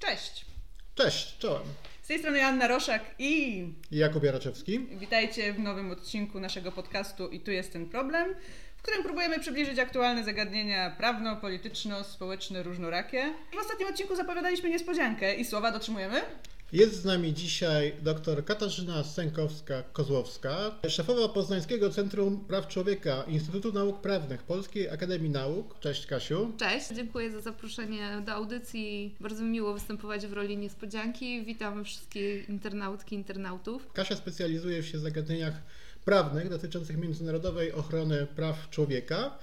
Cześć! Cześć, czołem. Z tej strony Anna Roszak i Jakub Jaraczewski. witajcie w nowym odcinku naszego podcastu I tu jest ten problem, w którym próbujemy przybliżyć aktualne zagadnienia prawno-polityczno-społeczne różnorakie. W ostatnim odcinku zapowiadaliśmy niespodziankę i słowa dotrzymujemy. Jest z nami dzisiaj dr Katarzyna Sękowska-Kozłowska, szefowa Poznańskiego Centrum Praw Człowieka Instytutu Nauk Prawnych Polskiej Akademii Nauk. Cześć Kasiu. Cześć, dziękuję za zaproszenie do audycji. Bardzo mi miło występować w roli niespodzianki. Witam wszystkich internautki, internautów. Kasia specjalizuje się w zagadnieniach prawnych dotyczących międzynarodowej ochrony praw człowieka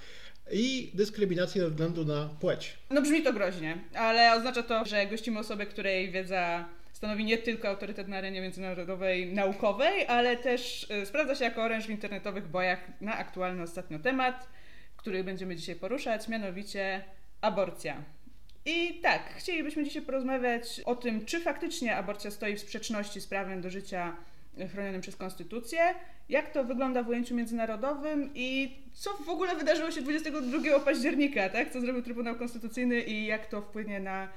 i dyskryminacji ze względu na płeć. No brzmi to groźnie, ale oznacza to, że gościmy osobę, której wiedza stanowi nie tylko autorytet na arenie międzynarodowej naukowej, ale też y, sprawdza się jako oręż w internetowych bojach na aktualny ostatnio temat, który będziemy dzisiaj poruszać, mianowicie aborcja. I tak, chcielibyśmy dzisiaj porozmawiać o tym, czy faktycznie aborcja stoi w sprzeczności z prawem do życia chronionym przez konstytucję, jak to wygląda w ujęciu międzynarodowym i co w ogóle wydarzyło się 22 października, tak? Co zrobił Trybunał Konstytucyjny i jak to wpłynie na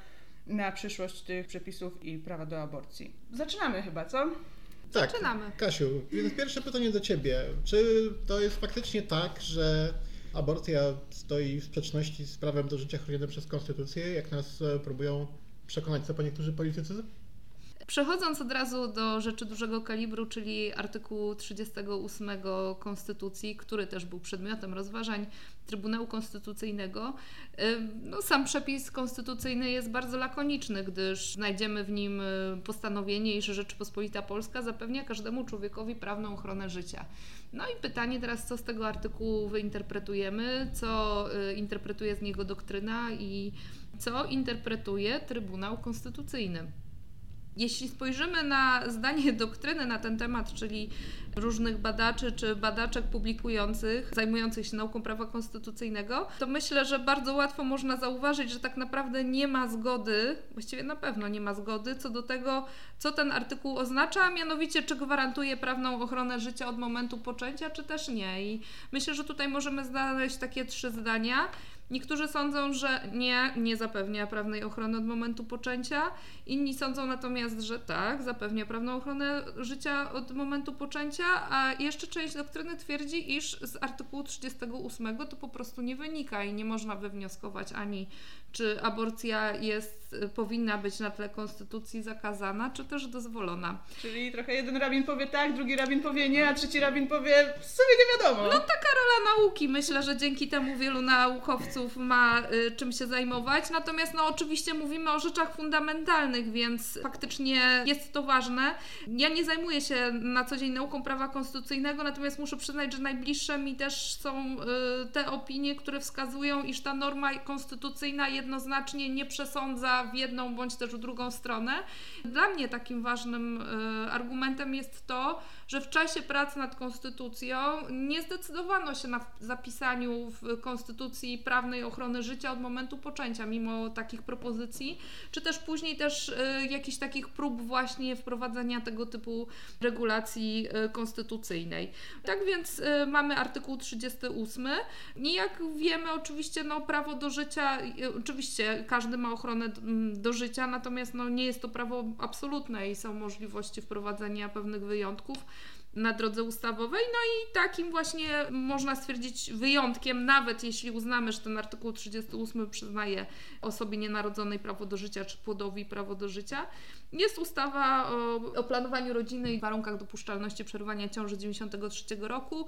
na przyszłość tych przepisów i prawa do aborcji. Zaczynamy chyba, co? Tak, Zaczynamy. Kasiu, więc pierwsze pytanie do Ciebie. Czy to jest faktycznie tak, że aborcja stoi w sprzeczności z prawem do życia chronionym przez Konstytucję, jak nas e, próbują przekonać co po niektórzy politycy? Przechodząc od razu do rzeczy dużego kalibru, czyli artykułu 38 Konstytucji, który też był przedmiotem rozważań Trybunału Konstytucyjnego, no, sam przepis konstytucyjny jest bardzo lakoniczny, gdyż znajdziemy w nim y, postanowienie, iż Rzeczypospolita Polska zapewnia każdemu człowiekowi prawną ochronę życia. No i pytanie teraz, co z tego artykułu wyinterpretujemy, co y, interpretuje z niego doktryna i co interpretuje Trybunał Konstytucyjny. Jeśli spojrzymy na zdanie doktryny na ten temat, czyli różnych badaczy czy badaczek publikujących, zajmujących się nauką prawa konstytucyjnego, to myślę, że bardzo łatwo można zauważyć, że tak naprawdę nie ma zgody, właściwie na pewno nie ma zgody co do tego, co ten artykuł oznacza, a mianowicie czy gwarantuje prawną ochronę życia od momentu poczęcia, czy też nie. I myślę, że tutaj możemy znaleźć takie trzy zdania. Niektórzy sądzą, że nie, nie zapewnia prawnej ochrony od momentu poczęcia. Inni sądzą natomiast, że tak, zapewnia prawną ochronę życia od momentu poczęcia, a jeszcze część doktryny twierdzi, iż z artykułu 38 to po prostu nie wynika i nie można wywnioskować ani czy aborcja jest, powinna być na tle konstytucji zakazana, czy też dozwolona. Czyli trochę jeden rabin powie tak, drugi rabin powie nie, a trzeci rabin powie w sumie nie wiadomo. No taka rola nauki. Myślę, że dzięki temu wielu naukowców ma y, czym się zajmować. Natomiast no oczywiście mówimy o rzeczach fundamentalnych, więc faktycznie jest to ważne. Ja nie zajmuję się na co dzień nauką prawa konstytucyjnego, natomiast muszę przyznać, że najbliższe mi też są y, te opinie, które wskazują, iż ta norma konstytucyjna jednoznacznie nie przesądza w jedną bądź też w drugą stronę. Dla mnie takim ważnym y, argumentem jest to, że w czasie pracy nad konstytucją nie zdecydowano się na zapisaniu w konstytucji prawnej ochrony życia od momentu poczęcia, mimo takich propozycji, czy też później też y, jakichś takich prób właśnie wprowadzenia tego typu regulacji y, konstytucyjnej. Tak więc y, mamy artykuł 38. I jak wiemy, oczywiście no, prawo do życia, oczywiście każdy ma ochronę do życia, natomiast no, nie jest to prawo absolutne i są możliwości wprowadzenia pewnych wyjątków na drodze ustawowej. No i takim właśnie można stwierdzić wyjątkiem, nawet jeśli uznamy, że ten artykuł 38 przyznaje osobie nienarodzonej prawo do życia, czy płodowi prawo do życia, jest ustawa o, o planowaniu rodziny i warunkach dopuszczalności przerywania ciąży 93 roku.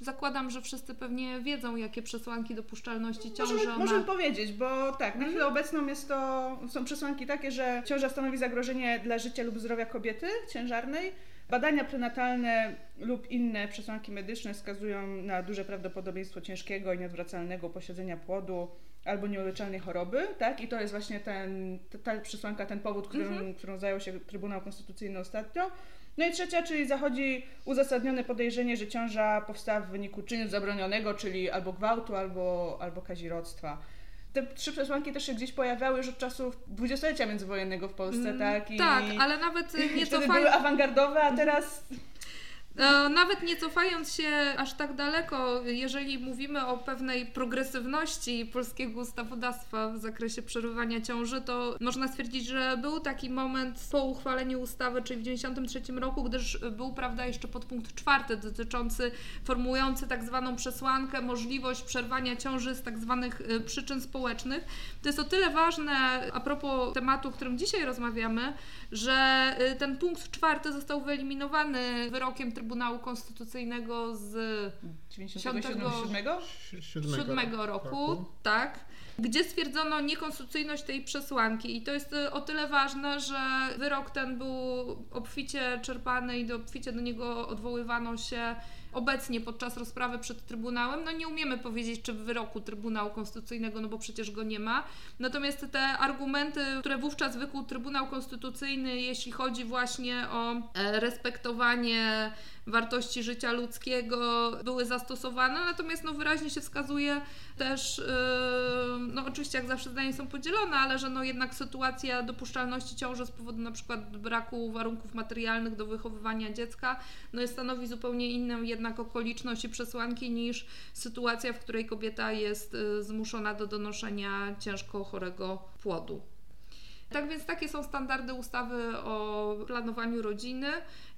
Zakładam, że wszyscy pewnie wiedzą, jakie przesłanki dopuszczalności ciąży możemy, ona... możemy powiedzieć, bo tak, na chwilę obecną jest to, są przesłanki takie, że ciąża stanowi zagrożenie dla życia lub zdrowia kobiety ciężarnej, Badania prenatalne lub inne przesłanki medyczne wskazują na duże prawdopodobieństwo ciężkiego i nieodwracalnego posiedzenia płodu albo nieuleczalnej choroby, tak? I to jest właśnie ten, ta przesłanka, ten powód, którym, mhm. którą zajął się Trybunał Konstytucyjny ostatnio. No i trzecia, czyli zachodzi uzasadnione podejrzenie, że ciąża powstała w wyniku czynu zabronionego, czyli albo gwałtu, albo, albo kazirodztwa te trzy przesłanki też się gdzieś pojawiały już od czasów dwudziestolecia międzywojennego w Polsce, mm, tak? I, tak, ale nawet nie to były awangardowe, a teraz... E, nawet nie cofając się aż tak daleko, jeżeli mówimy o pewnej progresywności polskiego ustawodawstwa w zakresie przerywania ciąży, to można stwierdzić, że był taki moment po uchwaleniu ustawy, czyli w 1993 roku, gdyż był, prawda, jeszcze podpunkt czwarty dotyczący, formułujący tak zwaną przesłankę, możliwość przerwania ciąży z tak zwanych e, przyczyn społecznych. To jest o tyle ważne a propos tematu, o którym dzisiaj rozmawiamy, że e, ten punkt czwarty został wyeliminowany wyrokiem Trybunału Konstytucyjnego z 97? 7 roku, roku, tak, gdzie stwierdzono niekonstytucyjność tej przesłanki. I to jest y, o tyle ważne, że wyrok ten był obficie czerpany i obficie do niego odwoływano się obecnie podczas rozprawy przed Trybunałem. No nie umiemy powiedzieć, czy w wyroku Trybunału Konstytucyjnego, no bo przecież go nie ma. Natomiast te argumenty, które wówczas wykuł Trybunał Konstytucyjny, jeśli chodzi właśnie o e, respektowanie wartości życia ludzkiego były zastosowane, natomiast no wyraźnie się wskazuje też, yy, no oczywiście jak zawsze zdania są podzielone, ale że no jednak sytuacja dopuszczalności ciąży z powodu na przykład braku warunków materialnych do wychowywania dziecka, no jest stanowi zupełnie inną jednak okoliczność i przesłanki niż sytuacja, w której kobieta jest yy, zmuszona do donoszenia ciężko chorego płodu. Tak więc takie są standardy ustawy o planowaniu rodziny.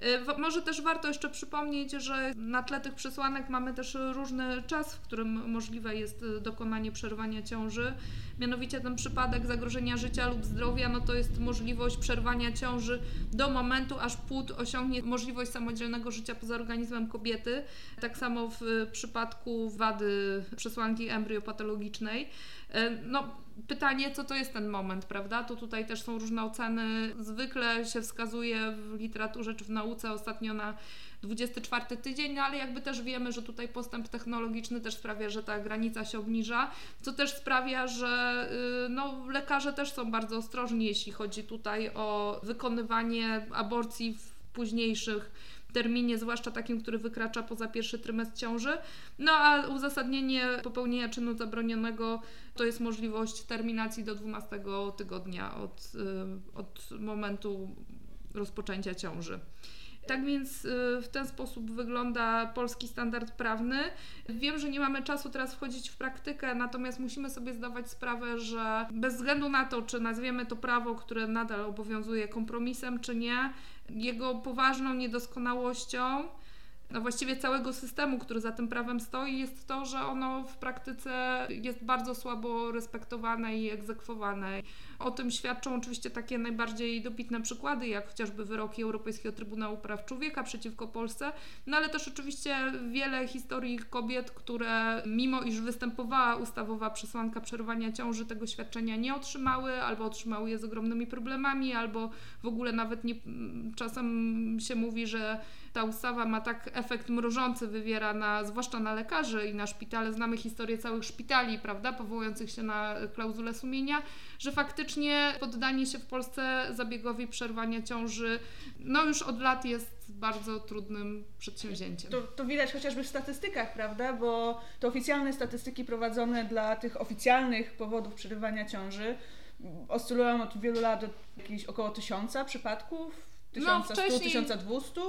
Y, może też warto jeszcze przypomnieć, że na tle tych przesłanek mamy też różny czas, w którym możliwe jest y, dokonanie przerwania ciąży. Mianowicie ten przypadek zagrożenia życia lub zdrowia, no to jest możliwość przerwania ciąży do momentu, aż płód osiągnie możliwość samodzielnego życia poza organizmem kobiety. Tak samo w przypadku wady przesłanki embryopatologicznej. Y, no, pytanie, co to jest ten moment, prawda? To tutaj też są różne oceny. Zwykle się wskazuje w literaturze czy w nauce ostatnio na 24 tydzień, no ale jakby też wiemy, że tutaj postęp technologiczny też sprawia, że ta granica się obniża, co też sprawia, że y, no, lekarze też są bardzo ostrożni, jeśli chodzi tutaj o wykonywanie aborcji w późniejszych terminie, zwłaszcza takim, który wykracza poza pierwszy trymestr ciąży. No a uzasadnienie popełnienia czynu zabronionego to jest możliwość terminacji do 12 tygodnia od, y, od momentu rozpoczęcia ciąży. Tak więc y, w ten sposób wygląda polski standard prawny. Wiem, że nie mamy czasu teraz wchodzić w praktykę, natomiast musimy sobie zdawać sprawę, że bez względu na to, czy nazwiemy to prawo, które nadal obowiązuje kompromisem, czy nie, jego poważną niedoskonałością no właściwie całego systemu, który za tym prawem stoi, jest to, że ono w praktyce jest bardzo słabo respektowane i egzekwowane. O tym świadczą oczywiście takie najbardziej dobitne przykłady, jak chociażby wyroki Europejskiego Trybunału Praw Człowieka przeciwko Polsce, no ale też oczywiście wiele historii kobiet, które mimo iż występowała ustawowa przesłanka przerwania ciąży, tego świadczenia nie otrzymały, albo otrzymały je z ogromnymi problemami, albo w ogóle nawet nie, czasem się mówi, że ta ustawa ma tak efekt mrożący, wywiera na, zwłaszcza na lekarzy i na szpitale. Znamy historię całych szpitali, prawda, powołujących się na klauzulę sumienia, że faktycznie poddanie się w Polsce zabiegowi przerwania ciąży, no już od lat jest bardzo trudnym przedsięwzięciem. To, to widać chociażby w statystykach, prawda? Bo te oficjalne statystyki prowadzone dla tych oficjalnych powodów przerywania ciąży oscylują od wielu lat do jakichś około tysiąca przypadków, 1100, no, wcześniej... 1200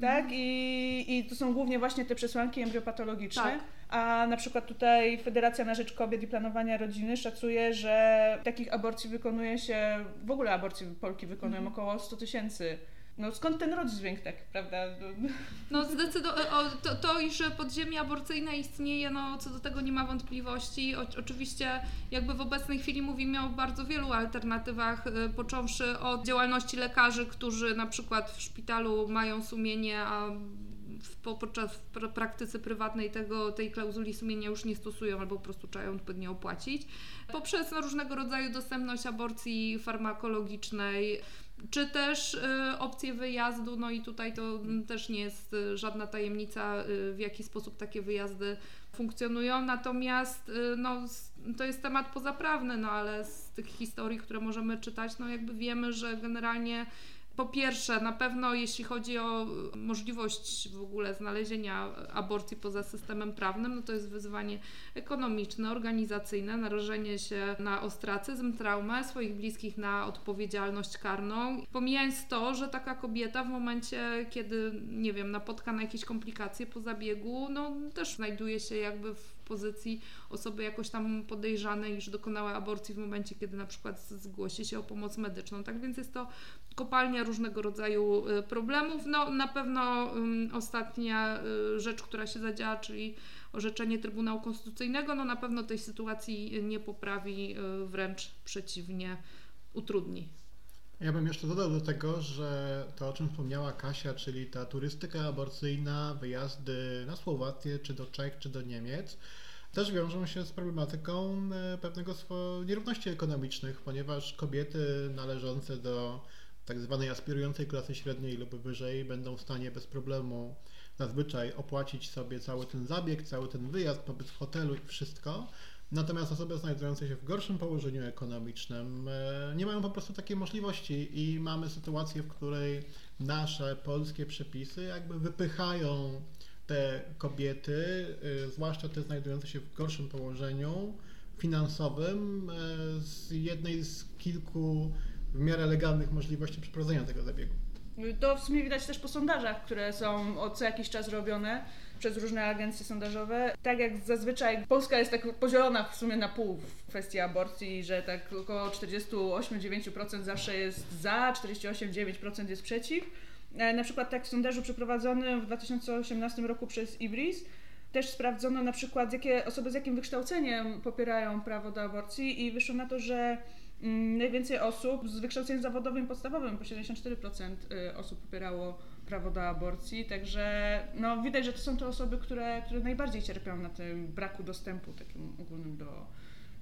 tak? Mhm. I, I to są głównie właśnie te przesłanki embryopatologiczne. Tak. A na przykład tutaj Federacja na Rzecz Kobiet i Planowania Rodziny szacuje, że takich aborcji wykonuje się, w ogóle aborcji Polki wykonują mhm. około 100 tysięcy no skąd ten rozdźwięk tak, prawda? No zdecydowanie, to, to iż podziemie aborcyjne istnieje, no co do tego nie ma wątpliwości. O, oczywiście jakby w obecnej chwili mówimy o bardzo wielu alternatywach, y, począwszy od działalności lekarzy, którzy na przykład w szpitalu mają sumienie, a w, podczas w praktyce prywatnej tego, tej klauzuli sumienia już nie stosują albo po prostu trzeba ją odpowiednio opłacić, poprzez no, różnego rodzaju dostępność aborcji farmakologicznej, czy też y, opcje wyjazdu, no i tutaj to też nie jest y, żadna tajemnica, y, w jaki sposób takie wyjazdy funkcjonują, natomiast no, to jest temat pozaprawny, no ale z tych historii, które możemy czytać, no jakby wiemy, że generalnie Po pierwsze, na pewno jeśli chodzi o możliwość w ogóle znalezienia aborcji poza systemem prawnym, no to jest wyzwanie ekonomiczne, organizacyjne, narażenie się na ostracyzm, traumę, swoich bliskich na odpowiedzialność karną. Pomijając to, że taka kobieta w momencie, kiedy, nie wiem, napotka na jakieś komplikacje po zabiegu, no też znajduje się jakby w pozycji osoby jakoś tam podejrzanej, iż dokonała aborcji w momencie, kiedy na przykład zgłosi się o pomoc medyczną. Tak więc jest to kopalnia różnego rodzaju y, problemów. No na pewno um, ostatnia y, rzecz, która się zadziała, czyli orzeczenie Trybunału Konstytucyjnego, no na pewno tej sytuacji nie poprawi, y, wręcz przeciwnie, utrudni. Ja bym jeszcze dodał do tego, że to o czym wspomniała Kasia, czyli ta turystyka aborcyjna, wyjazdy na Słowację, czy do Czech, czy do Niemiec, też wiążą się z problematyką e, pewnego nierówności ekonomicznych, ponieważ kobiety należące do tak zwanej aspirującej klasy średniej lub wyżej będą w stanie bez problemu zazwyczaj opłacić sobie cały ten zabieg, cały ten wyjazd, pobyt w hotelu i wszystko. Natomiast osoby znajdujące się w gorszym położeniu ekonomicznym e, nie mają po prostu takiej możliwości i mamy sytuację, w której nasze polskie przepisy jakby wypychają te kobiety, e, zwłaszcza te znajdujące się w gorszym położeniu finansowym, e, z jednej z kilku w miarę legalnych możliwości przeprowadzenia tego zabiegu. To w sumie widać też po sondażach, które są co jakiś czas robione przez różne agencje sondażowe. Tak jak zazwyczaj Polska jest tak podzielona w sumie na pół w kwestii aborcji, że tak około 48-9% zawsze jest za, 48-9% jest przeciw. E, na przykład tak w sondażu przeprowadzonym w 2018 roku przez IBRIS też sprawdzono na przykład, jakie osoby z jakim wykształceniem popierają prawo do aborcji i wyszło na to, że najwięcej osób z wykształceniem zawodowym podstawowym, po 74% y, osób popierało prawo do aborcji, także no, widać, że to są te osoby, które, które najbardziej cierpią na tym braku dostępu takim ogólnym do,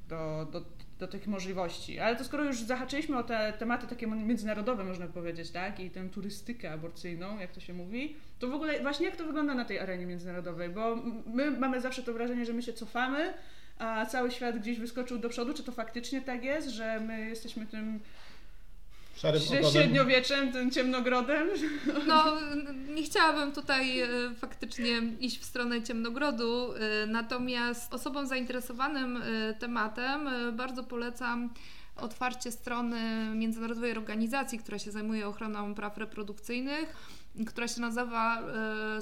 do, do, do tych możliwości. Ale to skoro już zahaczyliśmy o te tematy takie międzynarodowe, można powiedzieć, tak, i tę turystykę aborcyjną, jak to się mówi, to w ogóle właśnie jak to wygląda na tej arenie międzynarodowej, bo my mamy zawsze to wrażenie, że my się cofamy, a cały świat gdzieś wyskoczył do przodu. Czy to faktycznie tak jest, że my jesteśmy tym szarym Średniowieczem, tym ciemnogrodem. No, nie chciałabym tutaj e, faktycznie iść w stronę ciemnogrodu, e, natomiast osobom zainteresowanym e, tematem bardzo polecam otwarcie strony międzynarodowej organizacji, która się zajmuje ochroną praw reprodukcyjnych, która się nazywa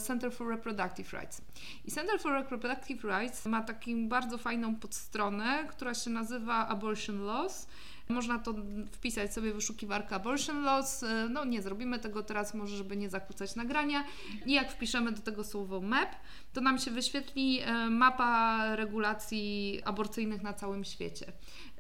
Center for Reproductive Rights. I Center for Reproductive Rights ma taką bardzo fajną podstronę, która się nazywa Abortion Laws można to wpisać sobie wyszukiwarka abortion laws. No nie zrobimy tego teraz, może żeby nie zakłócać nagrania. I jak wpiszemy do tego słowo map, to nam się wyświetli e, mapa regulacji aborcyjnych na całym świecie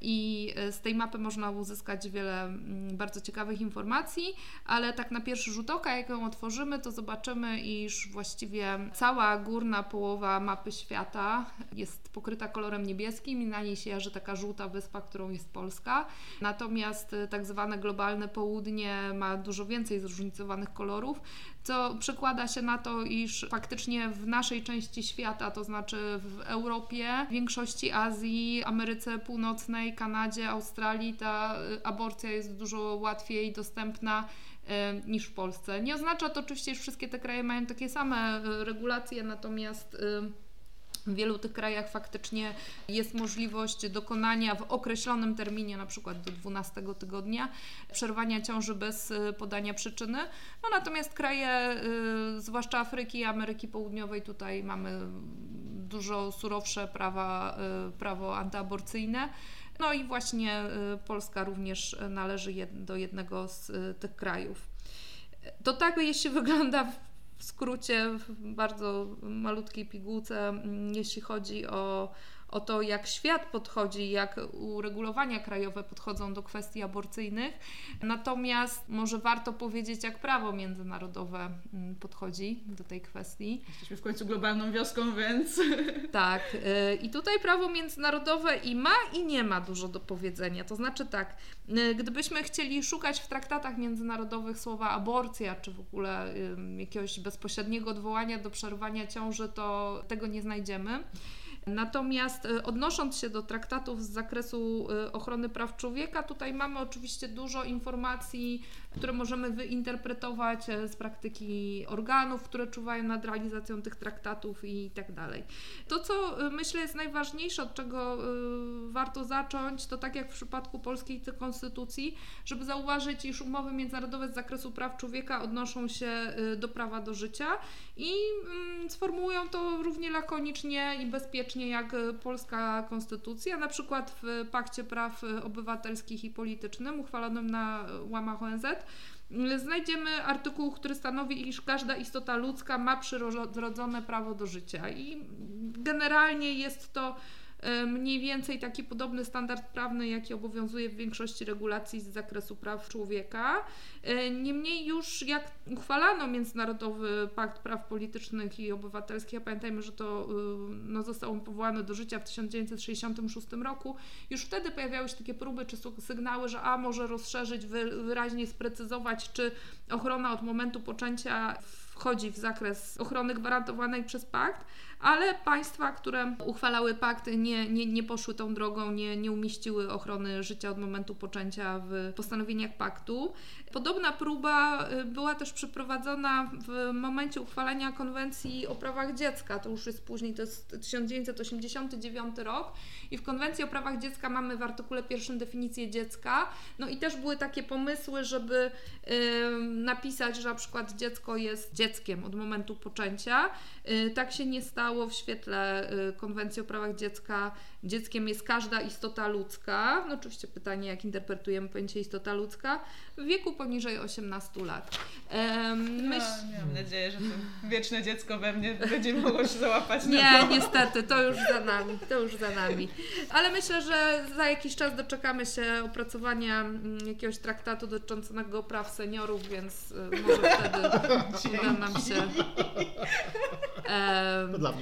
i e, z tej mapy można uzyskać wiele mm, bardzo ciekawych informacji, ale tak na pierwszy rzut oka, jak ją otworzymy, to zobaczymy, iż właściwie cała górna połowa mapy świata jest pokryta kolorem niebieskim i na niej się jarzy taka żółta wyspa, którą jest Polska. Natomiast e, tak zwane globalne południe ma dużo więcej zróżnicowanych kolorów, co przekłada się na to, iż faktycznie w naszej części świata, to znaczy w Europie, w większości Azji, Ameryce Północnej, Kanadzie, Australii, ta aborcja jest dużo łatwiej dostępna y, niż w Polsce. Nie oznacza to oczywiście, że wszystkie te kraje mają takie same y, regulacje, natomiast w wielu tych krajach faktycznie jest możliwość dokonania w określonym terminie, na przykład do 12 tygodnia, przerwania ciąży bez y, podania przyczyny. No natomiast kraje, y, zwłaszcza Afryki i Ameryki Południowej, tutaj mamy dużo surowsze prawa, y, prawo antyaborcyjne. No i właśnie Polska również należy do jednego z tych krajów. To tak, jeśli wygląda w skrócie, w bardzo malutkiej pigułce, mm, jeśli chodzi o o to, jak świat podchodzi, jak uregulowania krajowe podchodzą do kwestii aborcyjnych. Natomiast może warto powiedzieć, jak prawo międzynarodowe mm, podchodzi do tej kwestii. Jesteśmy w końcu globalną wioską, więc. Tak. Y, I tutaj prawo międzynarodowe i ma, i nie ma dużo do powiedzenia. To znaczy tak, y, gdybyśmy chcieli szukać w traktatach międzynarodowych słowa aborcja, czy w ogóle jakiegoś bezpośredniego odwołania do przerwania ciąży, to tego nie znajdziemy. Natomiast e, odnosząc się do traktatów z zakresu e, ochrony praw człowieka, tutaj mamy oczywiście dużo informacji, które możemy wyinterpretować e, z praktyki organów, które czuwają nad realizacją tych traktatów i tak dalej. To, co myślę jest najważniejsze, od czego warto zacząć, to tak jak w przypadku polskiej konstytucji, żeby zauważyć, iż umowy międzynarodowe z zakresu praw człowieka odnoszą się do prawa do życia i mm, sformułują to równie lakonicznie i bezpiecznie jak polska konstytucja, na przykład w Pakcie Praw Obywatelskich i Politycznym uchwalonym na łamach ONZ znajdziemy artykuł, który stanowi, iż każda istota ludzka ma przyrodzone prawo do życia i generalnie jest to mniej więcej taki podobny standard prawny, jaki obowiązuje w większości regulacji z zakresu praw człowieka. E, niemniej już jak uchwalano Międzynarodowy Pakt Praw Politycznych i Obywatelskich, a pamiętajmy, że to e, no, został powołany do życia w 1966 roku, już wtedy pojawiały się takie próby czy sygnały, że a może rozszerzyć, wyraźnie sprecyzować, czy ochrona od momentu poczęcia wchodzi w zakres ochrony gwarantowanej przez pakt, ale państwa, które uchwalały pakt, nie, nie, nie poszły tą drogą, nie, nie umieściły ochrony życia od momentu poczęcia w postanowieniach paktu. Podobna próba y, była też przeprowadzona w momencie uchwalania konwencji o prawach dziecka. To już jest później, to jest 1989 rok i w konwencji o prawach dziecka mamy w artykule pierwszym definicję dziecka. No i też były takie pomysły, żeby napisać, że na przykład dziecko jest dzieckiem od momentu poczęcia. Y, tak się nie stało w świetle y, konwencji o prawach dziecka. Dzieckiem jest każda istota ludzka. No oczywiście pytanie, jak interpretujemy pojęcie istota ludzka w wieku poniżej 18 lat. Myśl... No, mam nadzieję, że to wieczne dziecko we mnie będzie mogło się załapać Nie, na to. niestety, to już za nami, to już za nami. Ale myślę, że za jakiś czas doczekamy się opracowania mm, jakiegoś traktatu dotyczącego praw seniorów, więc y, może wtedy uda nam się to dla mnie.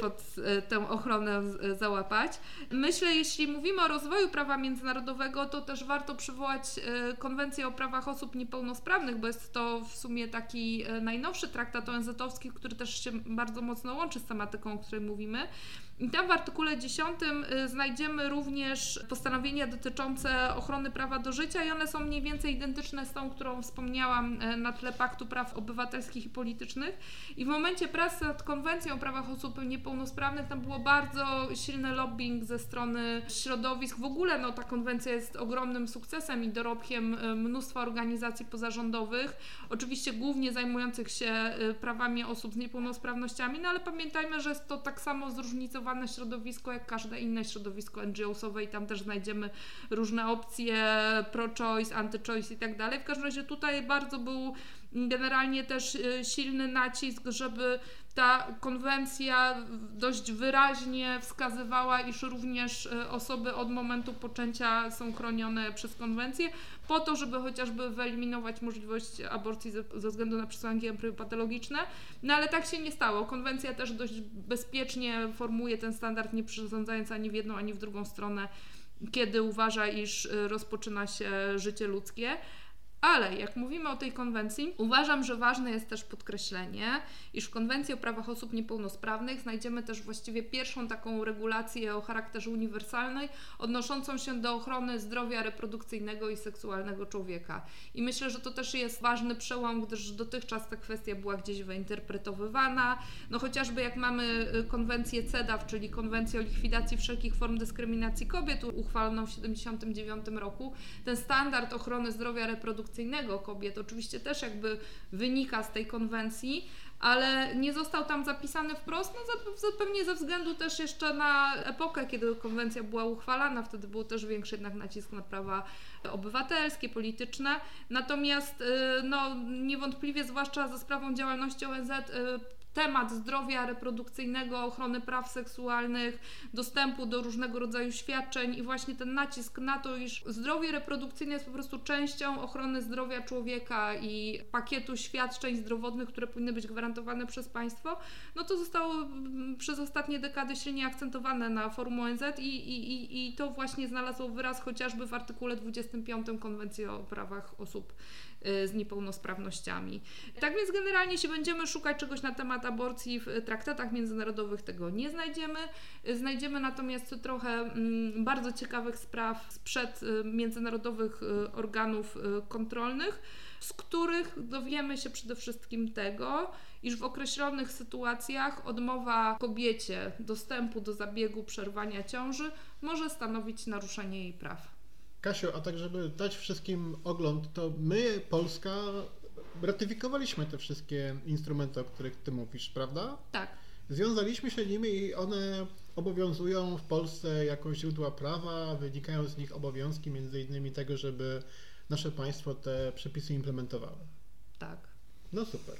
pod y, tę ochronę załapać. Myślę, jeśli mówimy o rozwoju prawa międzynarodowego, to też warto przywołać y, konwencję o prawach osób niepełnosprawnych, bo jest to w sumie taki najnowszy traktat ONZ-owski, który też się bardzo mocno łączy z tematyką, o której mówimy. I tam w artykule 10 y, znajdziemy również postanowienia dotyczące ochrony prawa do życia i one są mniej więcej identyczne z tą, którą wspomniałam na tle Paktu Praw Obywatelskich i Politycznych. I w momencie pracy nad konwencją o prawach osób niepełnosprawnych tam było bardzo silny lobbying ze strony środowisk. W ogóle no, ta konwencja jest ogromnym sukcesem i dorobkiem y, mnóstwa organizacji pozarządowych, oczywiście głównie zajmujących się prawami osób z niepełnosprawnościami, no ale pamiętajmy, że jest to tak samo zróżnicowane środowisko jak każde inne środowisko NGO-sowe i tam też znajdziemy różne opcje pro-choice, anty-choice i tak dalej. W każdym razie tutaj bardzo był generalnie też y, silny nacisk, żeby ta konwencja dość wyraźnie wskazywała, iż również y, osoby od momentu poczęcia są chronione przez konwencję, po to, żeby chociażby wyeliminować możliwość aborcji ze, względu na przesłanki patologiczne. No ale tak się nie stało. Konwencja też dość bezpiecznie formuje ten standard, nie przyrządzając ani w jedną, ani w drugą stronę, kiedy uważa, iż y, rozpoczyna się życie ludzkie. Ale jak mówimy o tej konwencji, uważam, że ważne jest też podkreślenie, iż w konwencji o prawach osób niepełnosprawnych znajdziemy też właściwie pierwszą taką regulację o charakterze uniwersalnej, odnoszącą się do ochrony zdrowia reprodukcyjnego i seksualnego człowieka. I myślę, że to też jest ważny przełom, gdyż dotychczas ta kwestia była gdzieś wyinterpretowywana. No chociażby jak mamy y, konwencję CEDAW, czyli konwencję o likwidacji wszelkich form dyskryminacji kobiet, uchwaloną w 1979 roku, ten standard ochrony zdrowia reprodukcyjnego reprodukcyjnego kobiet, oczywiście też jakby wynika z tej konwencji, ale nie został tam zapisany wprost, no pewnie ze względu też jeszcze na epokę, kiedy konwencja była uchwalana, wtedy był też większy jednak nacisk na prawa obywatelskie, polityczne. Natomiast y, no, niewątpliwie, zwłaszcza za sprawą działalności ONZ, y, temat zdrowia reprodukcyjnego, ochrony praw seksualnych, dostępu do różnego rodzaju świadczeń i właśnie ten nacisk na to, iż zdrowie reprodukcyjne jest po prostu częścią ochrony zdrowia człowieka i pakietu świadczeń zdrowotnych, które powinny być gwarantowane przez państwo, no to zostało mm, przez ostatnie dekady silnie akcentowane na forum ONZ i, i, i, to właśnie znalazło wyraz chociażby w artykule 25 Konwencji o prawach osób z niepełnosprawnościami. Tak więc generalnie, jeśli będziemy szukać czegoś na temat aborcji w traktatach międzynarodowych tego nie znajdziemy. Znajdziemy natomiast trochę mm, bardzo ciekawych spraw sprzed y, międzynarodowych y, organów y, kontrolnych, z których dowiemy się przede wszystkim tego, iż w określonych sytuacjach odmowa kobiecie dostępu do zabiegu przerwania ciąży może stanowić naruszenie jej praw. Kasiu, a tak żeby dać wszystkim ogląd, to my, Polska, ratyfikowaliśmy te wszystkie instrumenty, o których ty mówisz, prawda? Tak. Związaliśmy się nimi i one obowiązują w Polsce jako źródła prawa, wynikają z nich obowiązki między innymi tego, żeby nasze państwo te przepisy implementowało. Tak. No super.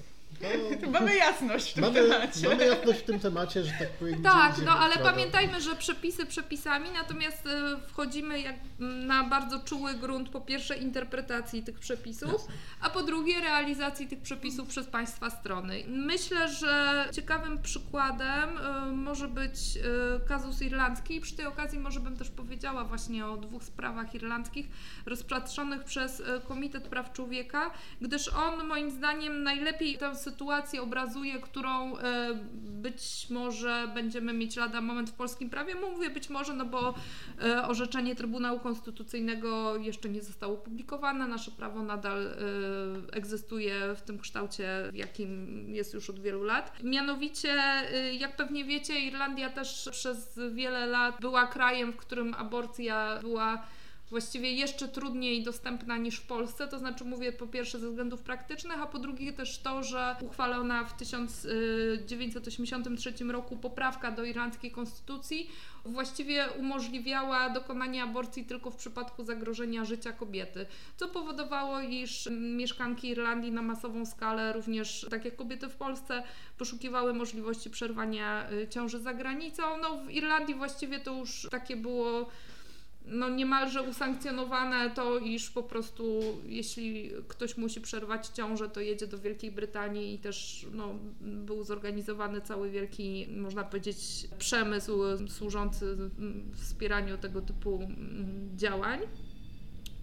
To... Mamy jasność w tym mamy, temacie. Mamy jasność w tym temacie, że tak powiem. Tak, no ale prawda. pamiętajmy, że przepisy przepisami, natomiast y, wchodzimy jak na bardzo czuły grunt po pierwsze interpretacji tych przepisów, Jasne. a po drugie realizacji tych przepisów przez państwa strony. Myślę, że ciekawym przykładem y, może być y, kazus irlandzki i przy tej okazji może bym też powiedziała właśnie o dwóch sprawach irlandzkich rozpatrzonych przez Komitet Praw Człowieka, gdyż on moim zdaniem najlepiej tę sytuację obrazuje, którą y, być może będziemy mieć lada moment w polskim prawie. Mówię być może, no bo y, orzeczenie Trybunału Konstytucyjnego jeszcze nie zostało opublikowane. Nasze prawo nadal y, egzystuje w tym kształcie, w jakim jest już od wielu lat. Mianowicie, jak pewnie wiecie, Irlandia też przez wiele lat była krajem, w którym aborcja była właściwie jeszcze trudniej dostępna niż w Polsce. To znaczy, mówię po pierwsze ze względów praktycznych, a po drugie też to, że uchwalona w 1983 roku poprawka do irlandzkiej konstytucji właściwie umożliwiała dokonanie aborcji tylko w przypadku zagrożenia życia kobiety, co powodowało, iż mieszkanki Irlandii na masową skalę, również tak jak kobiety w Polsce, poszukiwały możliwości przerwania y, ciąży za granicą. No w Irlandii właściwie to już takie było no niemalże usankcjonowane to, iż po prostu jeśli ktoś musi przerwać ciążę, to jedzie do Wielkiej Brytanii i też no, był zorganizowany cały wielki, można powiedzieć, przemysł służący wspieraniu tego typu mm, działań.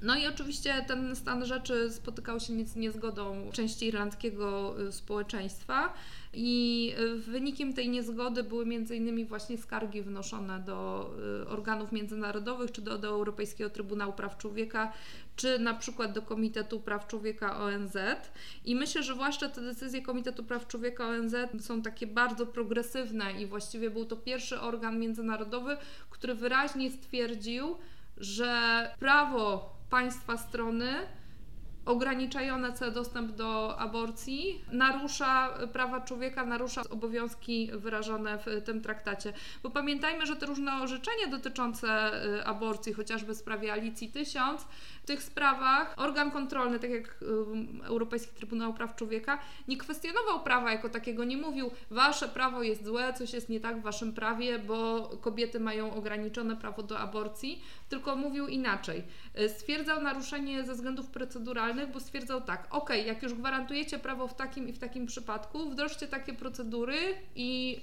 No i oczywiście ten stan rzeczy spotykał się z niezgodą części irlandzkiego y, społeczeństwa i y, wynikiem tej niezgody były innymi właśnie skargi wnoszone do y, organów międzynarodowych, czy do, do Europejskiego Trybunału Praw Człowieka, czy na przykład do Komitetu Praw Człowieka ONZ. I myślę, że zwłaszcza te decyzje Komitetu Praw Człowieka ONZ są takie bardzo progresywne i właściwie był to pierwszy organ międzynarodowy, który wyraźnie stwierdził, że prawo państwa strony ograniczające dostęp do aborcji narusza prawa człowieka, narusza obowiązki wyrażone w tym traktacie. Bo pamiętajmy, że te różne orzeczenia dotyczące y, aborcji, chociażby w sprawie Alicji 1000, w tych sprawach organ kontrolny, tak jak y, Europejski Trybunał Praw Człowieka, nie kwestionował prawa jako takiego, nie mówił, wasze prawo jest złe, coś jest nie tak w waszym prawie, bo kobiety mają ograniczone prawo do aborcji, tylko mówił inaczej. Stwierdzał naruszenie ze względów proceduralnych, bo stwierdzał tak, ok, jak już gwarantujecie prawo w takim i w takim przypadku, wdrożcie takie procedury i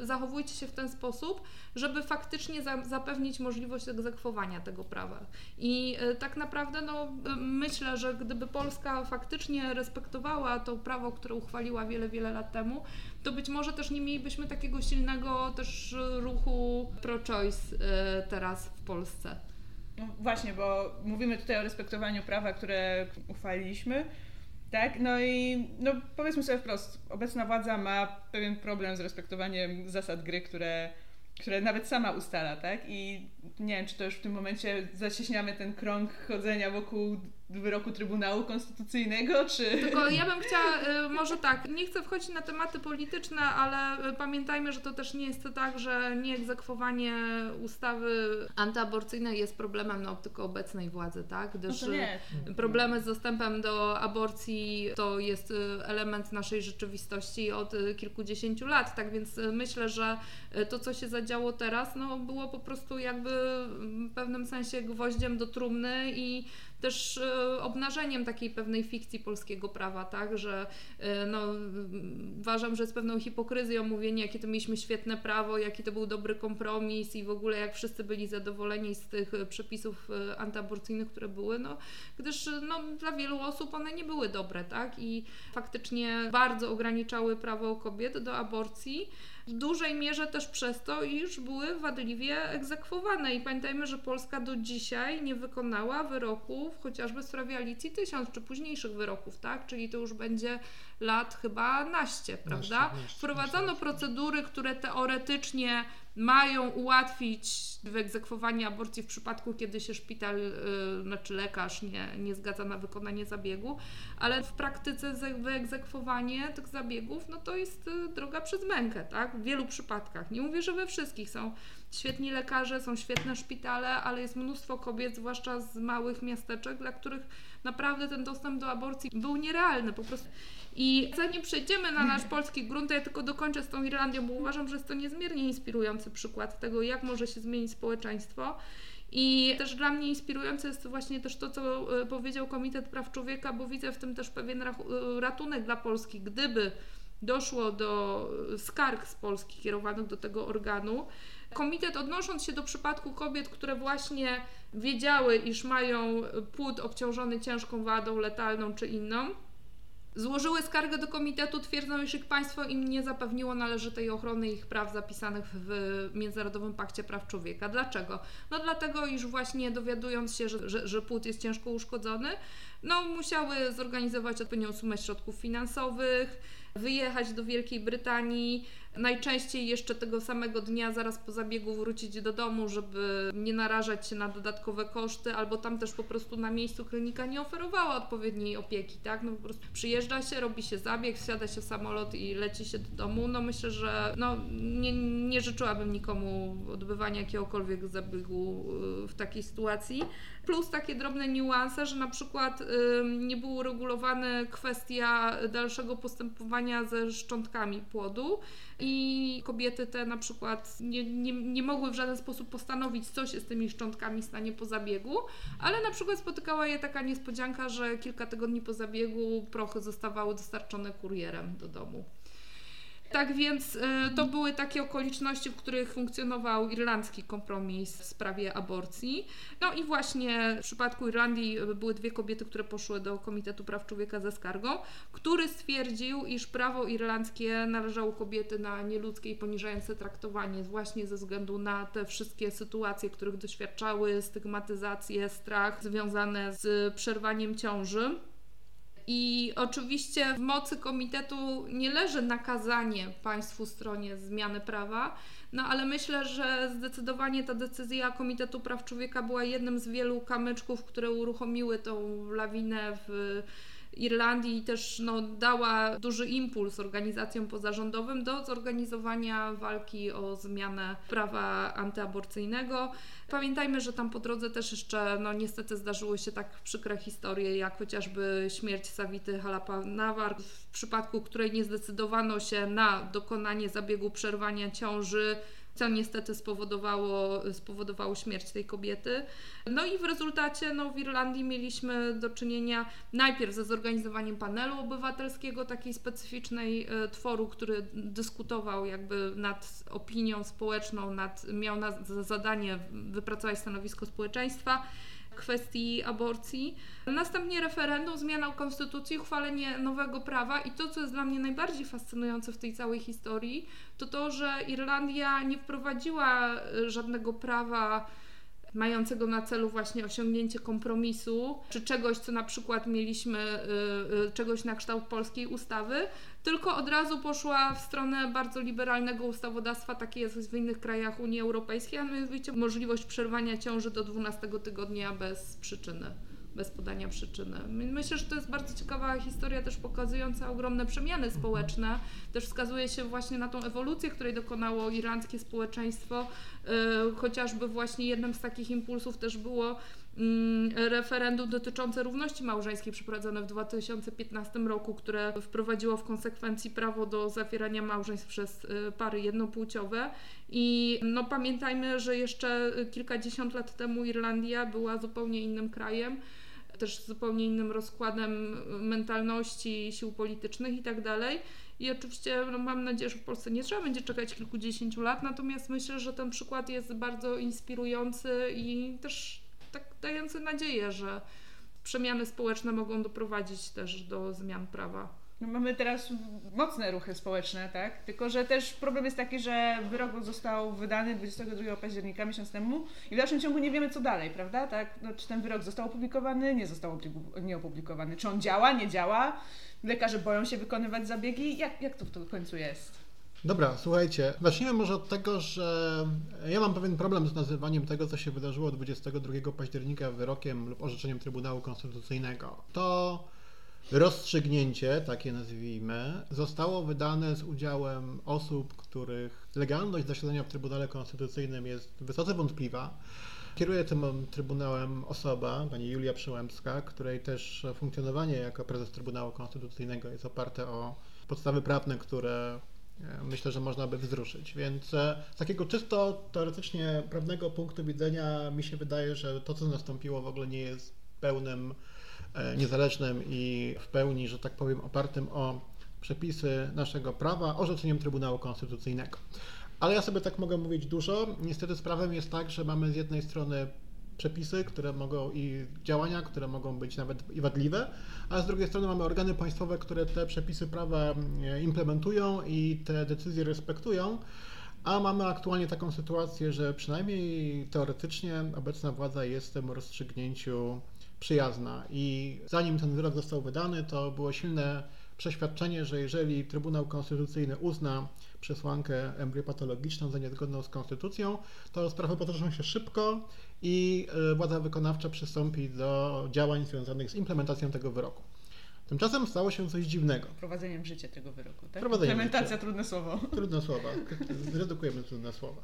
y, zachowujcie się w ten sposób, żeby faktycznie za, zapewnić możliwość egzekwowania tego prawa. I y, tak naprawdę no, myślę, że gdyby Polska faktycznie respektowała to prawo, które uchwaliła wiele, wiele lat temu, to być może też nie mielibyśmy takiego silnego też ruchu pro-choice y, teraz w Polsce. No właśnie, bo mówimy tutaj o respektowaniu prawa, które uchwaliliśmy. Tak, no i no powiedzmy sobie wprost, obecna władza ma pewien problem z respektowaniem zasad gry, które, które nawet sama ustala, tak? I nie wiem, czy to już w tym momencie zacieśniamy ten krąg chodzenia wokół wyroku Trybunału Konstytucyjnego, czy... Tylko ja bym chciała, y, może tak, nie chcę wchodzić na tematy polityczne, ale y, pamiętajmy, że to też nie jest tak, że nieegzekwowanie ustawy antyaborcyjnej jest problemem no, tylko obecnej władzy, tak? No Gdyż nie. problemy z dostępem do aborcji to jest element naszej rzeczywistości od kilkudziesięciu lat, tak więc myślę, że to, co się zadziało teraz, no, było po prostu jakby w pewnym sensie gwoździem do trumny i też e, obnażeniem takiej pewnej fikcji polskiego prawa, tak, że e, no, uważam, że jest pewną hipokryzją mówienie, jakie to mieliśmy świetne prawo, jaki to był dobry kompromis i w ogóle jak wszyscy byli zadowoleni z tych przepisów antyaborcyjnych, które były, no, gdyż no, dla wielu osób one nie były dobre, tak, i faktycznie bardzo ograniczały prawo kobiet do aborcji, w dużej mierze też przez to, iż były wadliwie egzekwowane. I pamiętajmy, że Polska do dzisiaj nie wykonała wyroków chociażby w sprawie Alicji Tysiąc, czy późniejszych wyroków, tak? Czyli to już będzie lat chyba naście, prawda? Naście, naście, Wprowadzono naście. procedury, które teoretycznie mają ułatwić wyegzekwowanie aborcji w przypadku, kiedy się szpital, yy, znaczy lekarz nie, nie zgadza na wykonanie zabiegu, ale w praktyce wyegzekwowanie tych zabiegów, no to jest yy, droga przez mękę, tak? W wielu przypadkach. Nie mówię, że we wszystkich są świetni lekarze, są świetne szpitale, ale jest mnóstwo kobiet, zwłaszcza z małych miasteczek, dla których naprawdę ten dostęp do aborcji był nierealny po prostu. I zanim przejdziemy na nasz polski grunt, to ja tylko dokończę z tą Irlandią, bo uważam, że jest to niezmiernie inspirujący przykład tego, jak może się zmienić społeczeństwo. I też dla mnie inspirujące jest właśnie też to, co e, powiedział Komitet Praw Człowieka, bo widzę w tym też pewien e, ratunek dla Polski, gdyby doszło do skarg z Polski kierowanych do tego organu. Komitet odnosząc się do przypadku kobiet, które właśnie wiedziały, iż mają płód obciążony ciężką wadą letalną czy inną, Złożyły skargę do komitetu, twierdzą, iż ich państwo im nie zapewniło należytej ochrony ich praw zapisanych w Międzynarodowym Pakcie Praw Człowieka. Dlaczego? No dlatego, iż właśnie dowiadując się, że, że, że płód jest ciężko uszkodzony, no musiały zorganizować odpowiednią sumę środków finansowych, wyjechać do Wielkiej Brytanii, Najczęściej jeszcze tego samego dnia, zaraz po zabiegu, wrócić do domu, żeby nie narażać się na dodatkowe koszty, albo tam też po prostu na miejscu klinika nie oferowała odpowiedniej opieki, tak? No po prostu przyjeżdża się, robi się zabieg, wsiada się w samolot i leci się do domu. No myślę, że no, nie, nie życzyłabym nikomu odbywania jakiegokolwiek zabiegu y, w takiej sytuacji. Plus takie drobne niuanse, że na przykład nie było uregulowane kwestia dalszego postępowania ze szczątkami płodu i kobiety te na przykład nie, nie, nie mogły w żaden sposób postanowić, co się z tymi szczątkami stanie po zabiegu, ale na przykład spotykała je taka niespodzianka, że kilka tygodni po zabiegu prochy zostawały dostarczone kurierem do domu. Tak więc y, to były takie okoliczności, w których funkcjonował irlandzki kompromis w sprawie aborcji. No i właśnie w przypadku Irlandii y, były dwie kobiety, które poszły do Komitetu Praw Człowieka ze skargą, który stwierdził, iż prawo irlandzkie należało kobiety na nieludzkie i poniżające traktowanie, właśnie ze względu na te wszystkie sytuacje, których doświadczały, stygmatyzację, strach związane z przerwaniem ciąży. I oczywiście w mocy komitetu nie leży nakazanie państwu stronie zmiany prawa, no ale myślę, że zdecydowanie ta decyzja Komitetu Praw Człowieka była jednym z wielu kamyczków, które uruchomiły tą lawinę w Irlandii też no, dała duży impuls organizacjom pozarządowym do zorganizowania walki o zmianę prawa antyaborcyjnego. Pamiętajmy, że tam po drodze też jeszcze, no niestety zdarzyły się tak przykre historie, jak chociażby śmierć Savity Halapa-Nawar, w przypadku której nie zdecydowano się na dokonanie zabiegu przerwania ciąży co niestety spowodowało, spowodowało śmierć tej kobiety. No i w rezultacie no, w Irlandii mieliśmy do czynienia najpierw ze zorganizowaniem panelu obywatelskiego, takiej specyficznej e, tworu, który dyskutował jakby nad opinią społeczną, nad, miał na zadanie wypracować stanowisko społeczeństwa kwestii aborcji. Następnie referendum, zmiana konstytucji, uchwalenie nowego prawa i to, co jest dla mnie najbardziej fascynujące w tej całej historii, to to, że Irlandia nie wprowadziła żadnego prawa mającego na celu właśnie osiągnięcie kompromisu, czy czegoś, co na przykład mieliśmy, y, y, czegoś na kształt polskiej ustawy, tylko od razu poszła w stronę bardzo liberalnego ustawodawstwa, takie jest w innych krajach Unii Europejskiej, a mianowicie możliwość przerwania ciąży do 12 tygodnia bez przyczyny bez podania przyczyny. Myślę, że to jest bardzo ciekawa historia, też pokazująca ogromne przemiany społeczne. Też wskazuje się właśnie na tą ewolucję, której dokonało irlandzkie społeczeństwo. Y, chociażby właśnie jednym z takich impulsów też było mm, referendum dotyczące równości małżeńskiej przeprowadzone w 2015 roku, które wprowadziło w konsekwencji prawo do zawierania małżeństw przez y, pary jednopłciowe. I no, pamiętajmy, że jeszcze kilkadziesiąt lat temu Irlandia była zupełnie innym krajem. Też zupełnie innym rozkładem mentalności, sił politycznych i tak dalej. I oczywiście no, mam nadzieję, że w Polsce nie trzeba będzie czekać kilkudziesięciu lat, natomiast myślę, że ten przykład jest bardzo inspirujący i też tak dający nadzieję, że przemiany społeczne mogą doprowadzić też do zmian prawa. No mamy teraz mocne ruchy społeczne, tak? Tylko, że też problem jest taki, że wyrok został wydany 22 października, miesiąc temu i w dalszym ciągu nie wiemy, co dalej, prawda? Tak? No, czy ten wyrok został opublikowany, nie został nie opublikowany, czy on działa, nie działa, lekarze boją się wykonywać zabiegi, jak, jak to w końcu jest? Dobra, słuchajcie, zacznijmy może od tego, że ja mam pewien problem z nazywaniem tego, co się wydarzyło 22 października wyrokiem lub orzeczeniem Trybunału Konstytucyjnego. To rozstrzygnięcie, takie nazwijmy, zostało wydane z udziałem osób, których legalność zasiadania w Trybunale Konstytucyjnym jest wysoce wątpliwa. Kieruje tym Trybunałem osoba, pani Julia Przyłębska, której też funkcjonowanie jako prezes Trybunału Konstytucyjnego jest oparte o podstawy prawne, które e, myślę, że można by wzruszyć. Więc e, z takiego czysto teoretycznie prawnego punktu widzenia mi się wydaje, że to, co nastąpiło, w ogóle nie jest pełnym niezależnym i w pełni, że tak powiem, opartym o przepisy naszego prawa, orzeczeniem Trybunału Konstytucyjnego. Ale ja sobie tak mogę mówić dużo. Niestety sprawem jest tak, że mamy z jednej strony przepisy, które mogą i działania, które mogą być nawet i wadliwe, a z drugiej strony mamy organy państwowe, które te przepisy prawa e, implementują i te decyzje respektują. A mamy aktualnie taką sytuację, że przynajmniej teoretycznie obecna władza jest w tym rozstrzygnięciu przyjazna. I zanim ten wyrok został wydany, to było silne przeświadczenie, że jeżeli Trybunał Konstytucyjny uzna przesłankę embryopatologiczną za niezgodną z konstytucją, to sprawy potoczą się szybko i e, władza wykonawcza przystąpi do działań związanych z implementacją tego wyroku. Tymczasem stało się coś dziwnego. Wprowadzeniem w życie tego wyroku, tak? Implementacja, trudne słowo. Trudne słowa. Zredukujemy trudne słowa.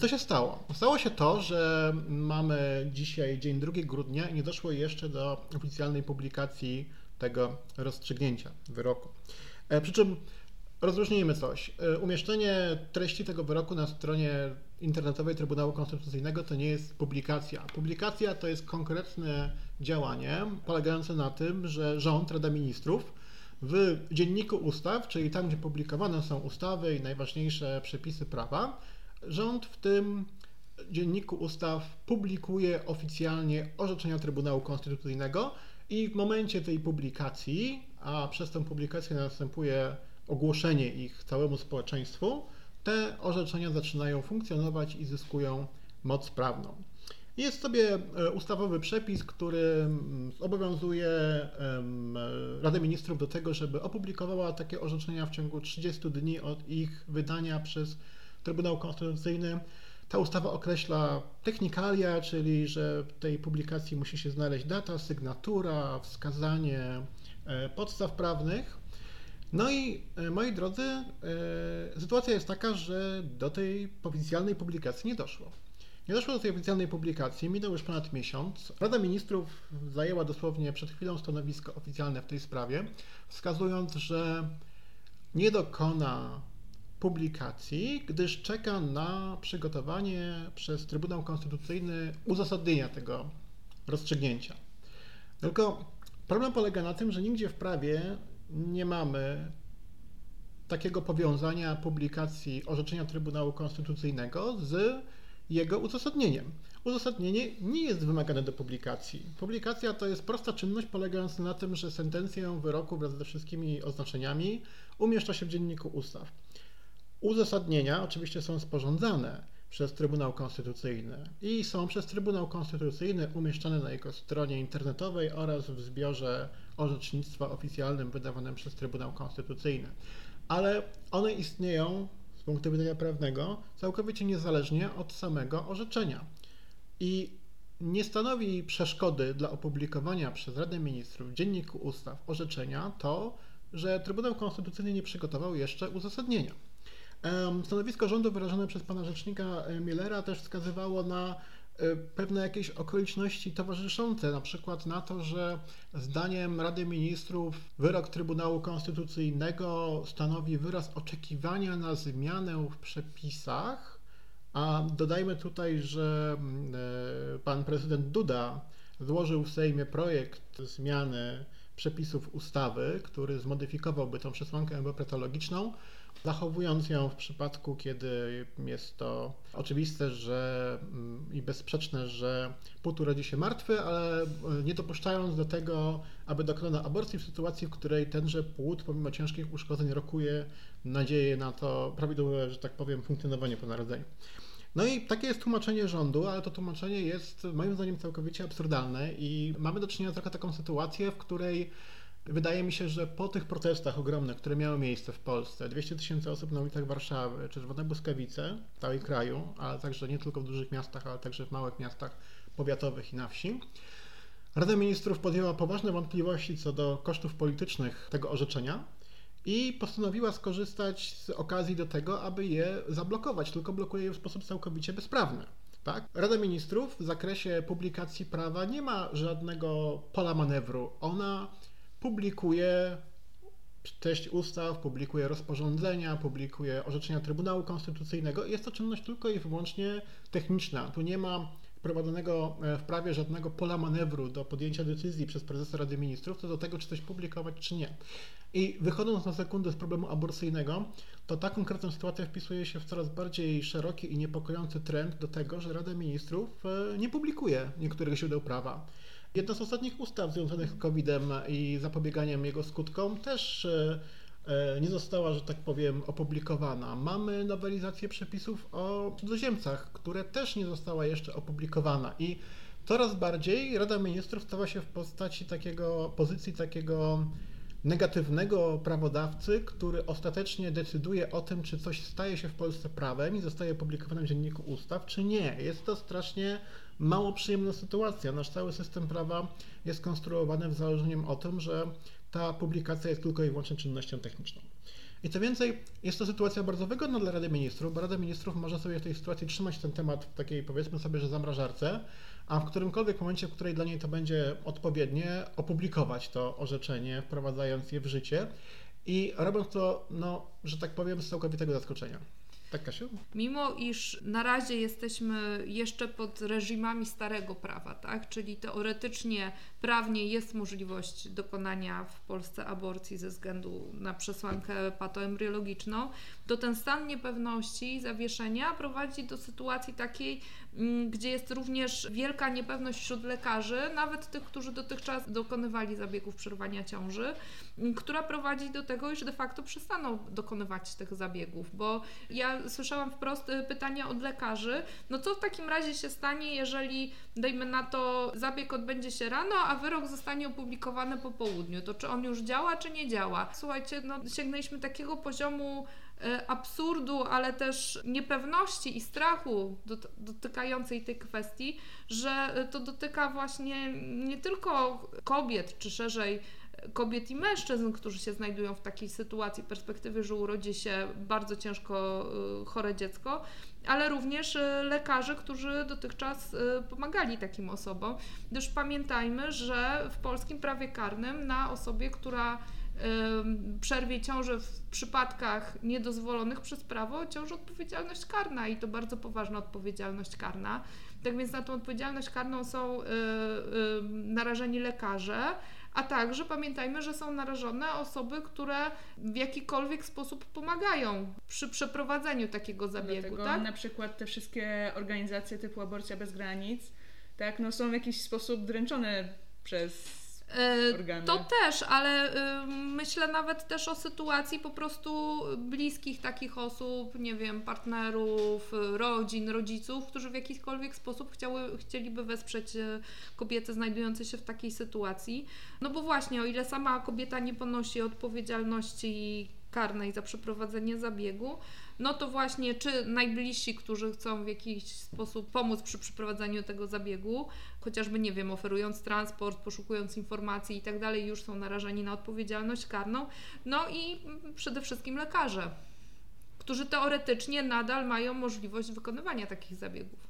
Co się stało? Stało się to, że mamy dzisiaj dzień 2 grudnia i nie doszło jeszcze do oficjalnej publikacji tego rozstrzygnięcia wyroku. E, przy czym rozróżnijmy coś. E, umieszczenie treści tego wyroku na stronie internetowej Trybunału Konstytucyjnego to nie jest publikacja. Publikacja to jest konkretne działanie polegające na tym, że rząd, Rada Ministrów w dzienniku ustaw, czyli tam, gdzie publikowane są ustawy i najważniejsze przepisy prawa, Rząd w tym dzienniku ustaw publikuje oficjalnie orzeczenia Trybunału Konstytucyjnego i w momencie tej publikacji, a przez tę publikację następuje ogłoszenie ich całemu społeczeństwu, te orzeczenia zaczynają funkcjonować i zyskują moc prawną. Jest sobie e, ustawowy przepis, który mm, obowiązuje Radę Ministrów do tego, żeby opublikowała takie orzeczenia w ciągu 30 dni od ich wydania przez Trybunał Konstytucyjny. Ta ustawa określa technikalia, czyli że w tej publikacji musi się znaleźć data, sygnatura, wskazanie e, podstaw prawnych. No i e, moi drodzy, e, sytuacja jest taka, że do tej oficjalnej publikacji nie doszło. Nie doszło do tej oficjalnej publikacji, minął już ponad miesiąc. Rada Ministrów zajęła dosłownie przed chwilą stanowisko oficjalne w tej sprawie, wskazując, że nie dokona publikacji, gdyż czeka na przygotowanie przez Trybunał Konstytucyjny uzasadnienia tego rozstrzygnięcia. Tylko problem polega na tym, że nigdzie w prawie nie mamy takiego powiązania publikacji orzeczenia Trybunału Konstytucyjnego z jego uzasadnieniem. Uzasadnienie nie jest wymagane do publikacji. Publikacja to jest prosta czynność polegająca na tym, że sentencję wyroku wraz ze wszystkimi oznaczeniami umieszcza się w dzienniku ustaw. Uzasadnienia oczywiście są sporządzane przez Trybunał Konstytucyjny i są przez Trybunał Konstytucyjny umieszczane na jego stronie internetowej oraz w zbiorze orzecznictwa oficjalnym wydawanym przez Trybunał Konstytucyjny. Ale one istnieją z punktu widzenia prawnego całkowicie niezależnie od samego orzeczenia. I nie stanowi przeszkody dla opublikowania przez Radę Ministrów w Dzienniku Ustaw orzeczenia to, że Trybunał Konstytucyjny nie przygotował jeszcze uzasadnienia. Stanowisko rządu wyrażone przez pana rzecznika e, Millera też wskazywało na e, pewne jakieś okoliczności towarzyszące, na przykład na to, że zdaniem Rady Ministrów wyrok Trybunału Konstytucyjnego stanowi wyraz oczekiwania na zmianę w przepisach, a dodajmy tutaj, że mm, e, pan prezydent Duda złożył w Sejmie projekt zmiany przepisów ustawy, który zmodyfikowałby tą przesłankę embryopatologiczną, zachowując ją w przypadku, kiedy jest to oczywiste że, mm, i bezsprzeczne, że płód urodzi się martwy, ale nie dopuszczając do tego, aby dokonano aborcji w sytuacji, w której tenże płód, pomimo ciężkich uszkodzeń, rokuje nadzieję na to prawidłowe, że tak powiem, funkcjonowanie po narodzeniu. No i takie jest tłumaczenie rządu, ale to tłumaczenie jest moim zdaniem całkowicie absurdalne i mamy do czynienia z taką sytuację, w której wydaje mi się, że po tych protestach ogromnych, które miały miejsce w Polsce, 200 tysięcy osób na ulicach Warszawy, Czerwone Błyskawice w całym kraju, ale także nie tylko w dużych miastach, ale także w małych miastach powiatowych i na wsi, Rada Ministrów podjęła poważne wątpliwości co do kosztów politycznych tego orzeczenia i postanowiła skorzystać z okazji do tego, aby je zablokować, tylko blokuje je w sposób całkowicie bezprawny. Tak? Rada Ministrów w zakresie publikacji prawa nie ma żadnego pola manewru. Ona publikuje treść ustaw, publikuje rozporządzenia, publikuje orzeczenia Trybunału Konstytucyjnego. Jest to czynność tylko i wyłącznie techniczna. Tu nie ma wprowadzonego e, w prawie żadnego pola manewru do podjęcia decyzji przez prezesa Rady Ministrów co do tego, czy coś publikować, czy nie. I wychodząc na sekundę z problemu aborcyjnego, to ta konkretna sytuacja wpisuje się w coraz bardziej szeroki i niepokojący trend do tego, że Rada Ministrów e, nie publikuje niektórych źródeł prawa. Jedna z ostatnich ustaw związanych z COVID-em i zapobieganiem jego skutkom też e, e, nie została, że tak powiem, opublikowana. Mamy nowelizację przepisów o cudzoziemcach, które też nie została jeszcze opublikowana i coraz bardziej Rada Ministrów stała się w postaci takiego, pozycji takiego negatywnego prawodawcy, który ostatecznie decyduje o tym, czy coś staje się w Polsce prawem i zostaje opublikowane w Dzienniku Ustaw, czy nie. Jest to strasznie mało przyjemna sytuacja. Nasz cały system prawa jest konstruowany w założeniem o tym, że ta publikacja jest tylko i wyłącznie czynnością techniczną. I co więcej, jest to sytuacja bardzo wygodna dla Rady Ministrów, bo Rada Ministrów może sobie w tej sytuacji trzymać ten temat w takiej, powiedzmy sobie, że zamrażarce, a w którymkolwiek momencie, w której dla niej to będzie odpowiednie, opublikować to orzeczenie, wprowadzając je w życie i robiąc to, no, że tak powiem, z całkowitego zaskoczenia. Tak, Kasiu? Mimo iż na razie jesteśmy jeszcze pod reżimami starego prawa, tak? czyli teoretycznie, prawnie jest możliwość dokonania w Polsce aborcji ze względu na przesłankę patoembriologiczną, to ten stan niepewności i zawieszenia prowadzi do sytuacji takiej, mm, gdzie jest również wielka niepewność wśród lekarzy, nawet tych, którzy dotychczas dokonywali zabiegów przerwania ciąży, mm, która prowadzi do tego, iż de facto przestaną dokonywać tych zabiegów, bo ja słyszałam wprost y, pytania od lekarzy, no co w takim razie się stanie, jeżeli dajmy na to zabieg odbędzie się rano, a wyrok zostanie opublikowany po południu, to czy on już działa, czy nie działa? Słuchajcie, no sięgnęliśmy takiego poziomu E, absurdu, ale też niepewności i strachu dotykającej tej kwestii, że e, to dotyka właśnie nie tylko kobiet, czy szerzej kobiet i mężczyzn, którzy się znajdują w takiej sytuacji, perspektywy, że urodzi się bardzo ciężko e, chore dziecko, ale również lekarzy, którzy dotychczas pomagali takim osobom. Gdyż pamiętajmy, że w polskim prawie karnym na osobie, która przerwie ciąży w przypadkach niedozwolonych przez prawo ciąży odpowiedzialność karna i to bardzo poważna odpowiedzialność karna. Tak więc na tą odpowiedzialność karną są y, y, narażeni lekarze, a także pamiętajmy, że są narażone osoby, które w jakikolwiek sposób pomagają przy przeprowadzeniu takiego zabiegu. Dlatego tak? na przykład te wszystkie organizacje typu Aborcja bez granic tak, no są w jakiś sposób dręczone przez organy. To też, ale y, myślę nawet też o sytuacji po prostu bliskich takich osób, nie wiem, partnerów, rodzin, rodziców, którzy w jakikolwiek sposób chciały, chcieliby wesprzeć e, kobiety znajdujące się w takiej sytuacji. No bo właśnie, o ile sama kobieta nie ponosi odpowiedzialności karnej za przeprowadzenie zabiegu, no to właśnie czy najbliżsi, którzy chcą w jakiś sposób pomóc przy przeprowadzaniu tego zabiegu, chociażby, nie wiem, oferując transport, poszukując informacji i tak dalej, już są narażeni na odpowiedzialność karną, no i przede wszystkim lekarze, którzy teoretycznie nadal mają możliwość wykonywania takich zabiegów.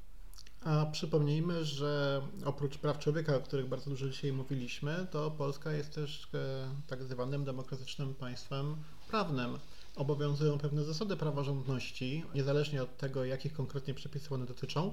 A przypomnijmy, że oprócz praw człowieka, o których bardzo dużo dzisiaj mówiliśmy, to Polska jest też e, tak zwanym demokratycznym państwem prawnym obowiązują pewne zasady praworządności, niezależnie od tego, jakich konkretnie przepisów one dotyczą.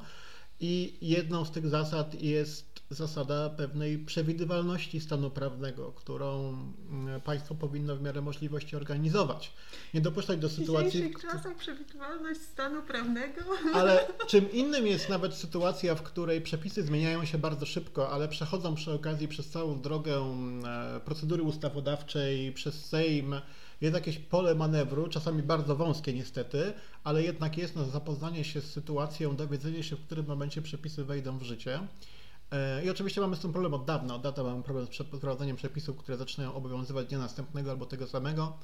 I jedną z tych zasad jest zasada pewnej przewidywalności stanu prawnego, którą mm, państwo powinno w miarę możliwości organizować. Nie dopuszczać do sytuacji. W dzisiejszych czasach przewidywalność stanu prawnego. Ale czym innym jest nawet sytuacja, w której przepisy zmieniają się bardzo szybko, ale przechodzą przy okazji przez całą drogę e, procedury ustawodawczej, przez Sejm. Jest jakieś pole manewru, czasami bardzo wąskie niestety, ale jednak jest na zapoznanie się z sytuacją, dowiedzenie się, w którym momencie przepisy wejdą w życie. E, I oczywiście mamy z tym problem od dawna. Od dawna mamy problem z przeprowadzeniem przepisów, które zaczynają obowiązywać dnia następnego albo tego samego.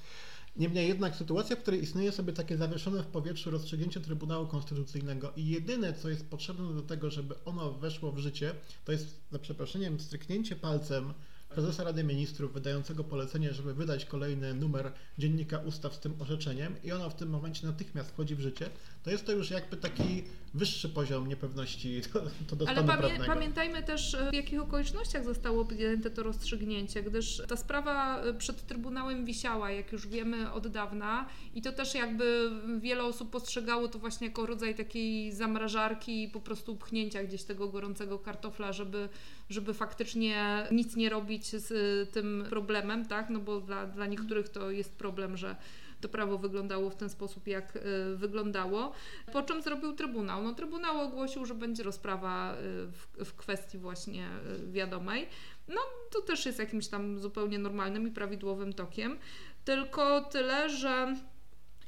Niemniej jednak sytuacja, w której istnieje sobie takie zawieszone w powietrzu rozstrzygnięcie Trybunału Konstytucyjnego i jedyne, co jest potrzebne do tego, żeby ono weszło w życie, to jest za przeproszeniem stryknięcie palcem prezesa Rady Ministrów wydającego polecenie, żeby wydać kolejny numer dziennika ustaw z tym orzeczeniem i ono w tym momencie natychmiast wchodzi w życie, to jest to już jakby taki wyższy poziom niepewności to, to do Ale pamię prawnego. pamiętajmy też, w jakich okolicznościach zostało podjęte to rozstrzygnięcie, gdyż ta sprawa przed Trybunałem wisiała, jak już wiemy od dawna i to też jakby wiele osób postrzegało to właśnie jako rodzaj takiej zamrażarki i po prostu pchnięcia gdzieś tego gorącego kartofla, żeby, żeby faktycznie nic nie robić z tym problemem, tak? No bo dla, dla niektórych to jest problem, że to prawo wyglądało w ten sposób, jak y, wyglądało. Po czym zrobił Trybunał? No Trybunał ogłosił, że będzie rozprawa y, w, w kwestii właśnie y, wiadomej. No to też jest jakimś tam zupełnie normalnym i prawidłowym tokiem. Tylko tyle, że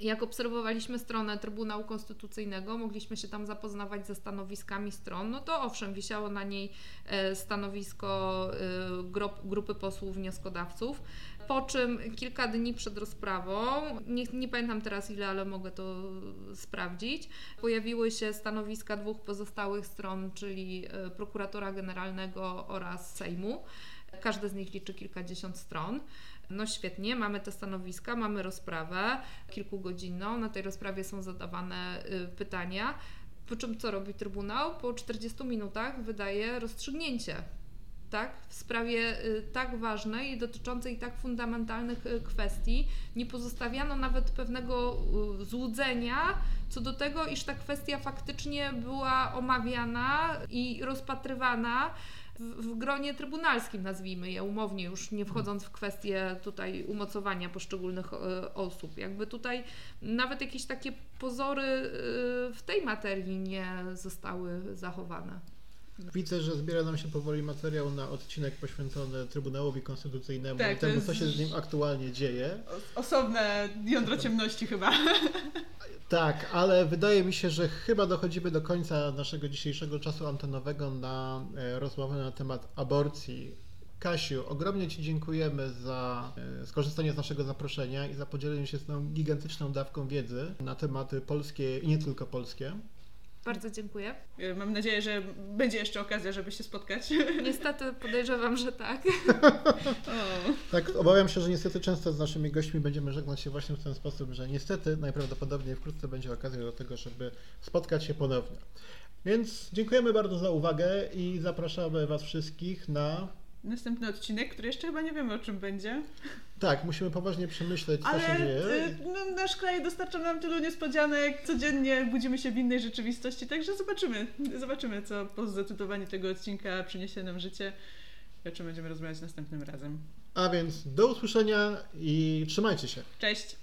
jak obserwowaliśmy stronę Trybunału Konstytucyjnego, mogliśmy się tam zapoznawać ze stanowiskami stron, no to owszem, wisiało na niej e, stanowisko grupy posłów wnioskodawców. Po czym kilka dni przed rozprawą, nie, nie pamiętam teraz ile, ale mogę to sprawdzić, pojawiły się stanowiska dwóch pozostałych stron, czyli e, prokuratora generalnego oraz Sejmu. Każde z nich liczy kilkadziesiąt stron. No świetnie, mamy te stanowiska, mamy rozprawę kilkugodzinną. Na tej rozprawie są zadawane y, pytania. Po czym co robi Trybunał? Po 40 minutach wydaje rozstrzygnięcie tak, w sprawie y, tak ważnej i dotyczącej tak fundamentalnych y, kwestii. Nie pozostawiano nawet pewnego złudzenia co do tego, iż ta kwestia faktycznie była omawiana i rozpatrywana w, gronie trybunalskim, nazwijmy je umownie, już nie wchodząc w kwestię tutaj umocowania poszczególnych osób. Jakby tutaj nawet jakieś takie pozory w tej materii nie zostały zachowane. Widzę, że zbiera nam się powoli materiał na odcinek poświęcony Trybunałowi Konstytucyjnemu tak, i temu, co się z nim aktualnie dzieje. Osobne jądro ciemności chyba. Tak, ale wydaje mi się, że chyba dochodzimy do końca naszego dzisiejszego czasu antenowego na e, rozmowę na temat aborcji. Kasiu, ogromnie Ci dziękujemy za e, skorzystanie z naszego zaproszenia i za podzielenie się z tą gigantyczną dawką wiedzy na tematy polskie i nie tylko polskie. Bardzo dziękuję. E, mam nadzieję, że będzie jeszcze okazja, żeby się spotkać. Niestety podejrzewam, że tak. tak, obawiam się, że niestety często z naszymi gośćmi będziemy żegnać się właśnie w ten sposób, że niestety najprawdopodobniej wkrótce będzie okazja do tego, żeby spotkać się ponownie. Więc dziękujemy bardzo za uwagę i zapraszamy Was wszystkich na następny odcinek, który jeszcze chyba nie wiemy o czym będzie. Tak, musimy poważnie przemyśleć, co Ale, się dzieje. Y, no, nasz kraj dostarcza nam tylu niespodzianek, codziennie budzimy się w innej rzeczywistości, także zobaczymy, zobaczymy, co po zdecydowaniu tego odcinka przyniesie nam życie o czym będziemy rozmawiać następnym razem. A więc do usłyszenia i trzymajcie się. Cześć!